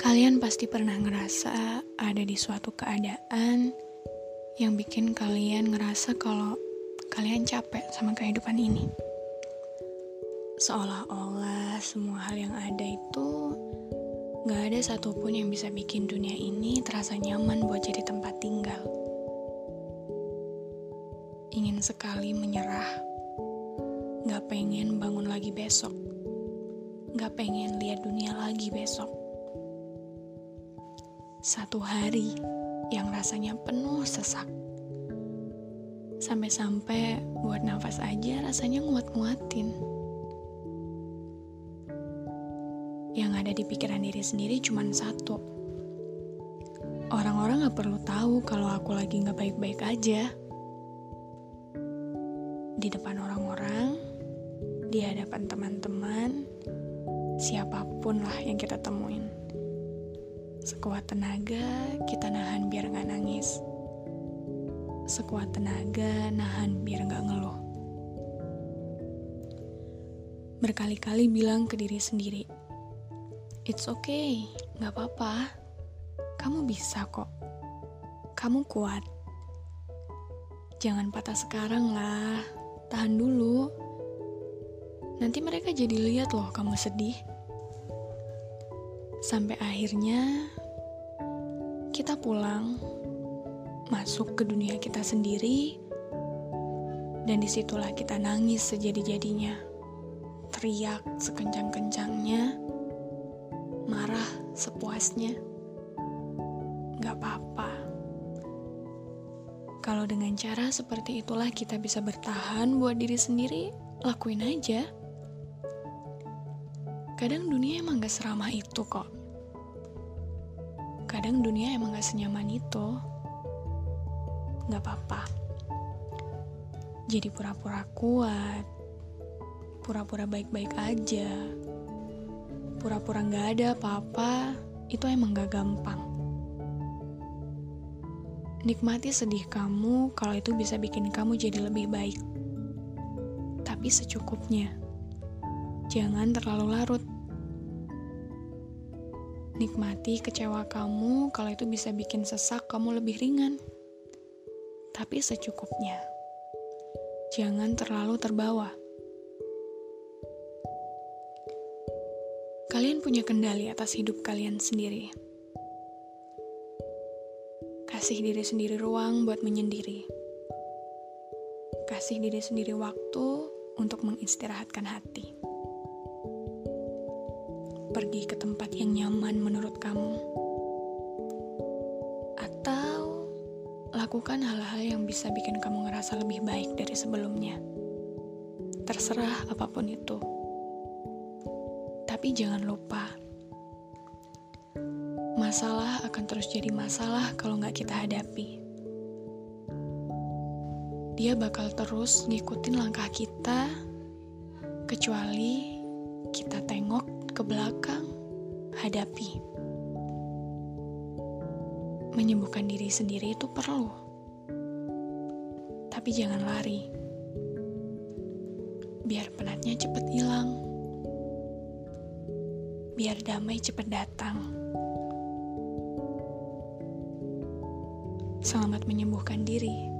Kalian pasti pernah ngerasa ada di suatu keadaan yang bikin kalian ngerasa kalau kalian capek sama kehidupan ini. Seolah-olah semua hal yang ada itu gak ada satupun yang bisa bikin dunia ini terasa nyaman buat jadi tempat tinggal. Ingin sekali menyerah, gak pengen bangun lagi besok, gak pengen lihat dunia lagi besok. Satu hari yang rasanya penuh sesak. Sampai-sampai buat nafas aja rasanya nguat-nguatin. Yang ada di pikiran diri sendiri cuma satu. Orang-orang gak perlu tahu kalau aku lagi gak baik-baik aja. Di depan orang-orang, di hadapan teman-teman, siapa pun lah yang kita temuin. Sekuat tenaga, kita nahan biar gak nangis. Sekuat tenaga, nahan biar gak ngeluh. Berkali-kali bilang ke diri sendiri, It's okay, gak apa-apa. Kamu bisa kok. Kamu kuat. Jangan patah sekarang lah. Tahan dulu. Nanti mereka jadi lihat loh kamu sedih. Sampai akhirnya kita pulang, masuk ke dunia kita sendiri, dan di situlah kita nangis sejadi-jadinya, teriak sekencang-kencangnya, marah sepuasnya. Gak apa-apa. Kalau dengan cara seperti itulah kita bisa bertahan buat diri sendiri, lakuin aja. Kadang dunia emang gak seramah itu kok. Kadang dunia emang gak senyaman itu. Gak apa-apa. Jadi pura-pura kuat. Pura-pura baik-baik aja. Pura-pura gak ada apa-apa, itu emang gak gampang. Nikmati sedih kamu kalau itu bisa bikin kamu jadi lebih baik. Tapi secukupnya. Jangan terlalu larut. Nikmati kecewa kamu kalau itu bisa bikin sesak kamu lebih ringan. Tapi secukupnya. Jangan terlalu terbawa. Kalian punya kendali atas hidup kalian sendiri. Kasih diri sendiri ruang buat menyendiri. Kasih diri sendiri waktu untuk mengistirahatkan hati pergi ke tempat yang nyaman menurut kamu, atau lakukan hal-hal yang bisa bikin kamu ngerasa lebih baik dari sebelumnya. Terserah apa pun itu, tapi jangan lupa, masalah akan terus jadi masalah kalau nggak kita hadapi. Dia bakal terus ngikutin langkah kita, kecuali kita tengok ke belakang, hadapi. Menyembuhkan diri sendiri itu perlu, tapi jangan lari. Biar penatnya cepat hilang, biar damai cepat datang. Selamat menyembuhkan diri.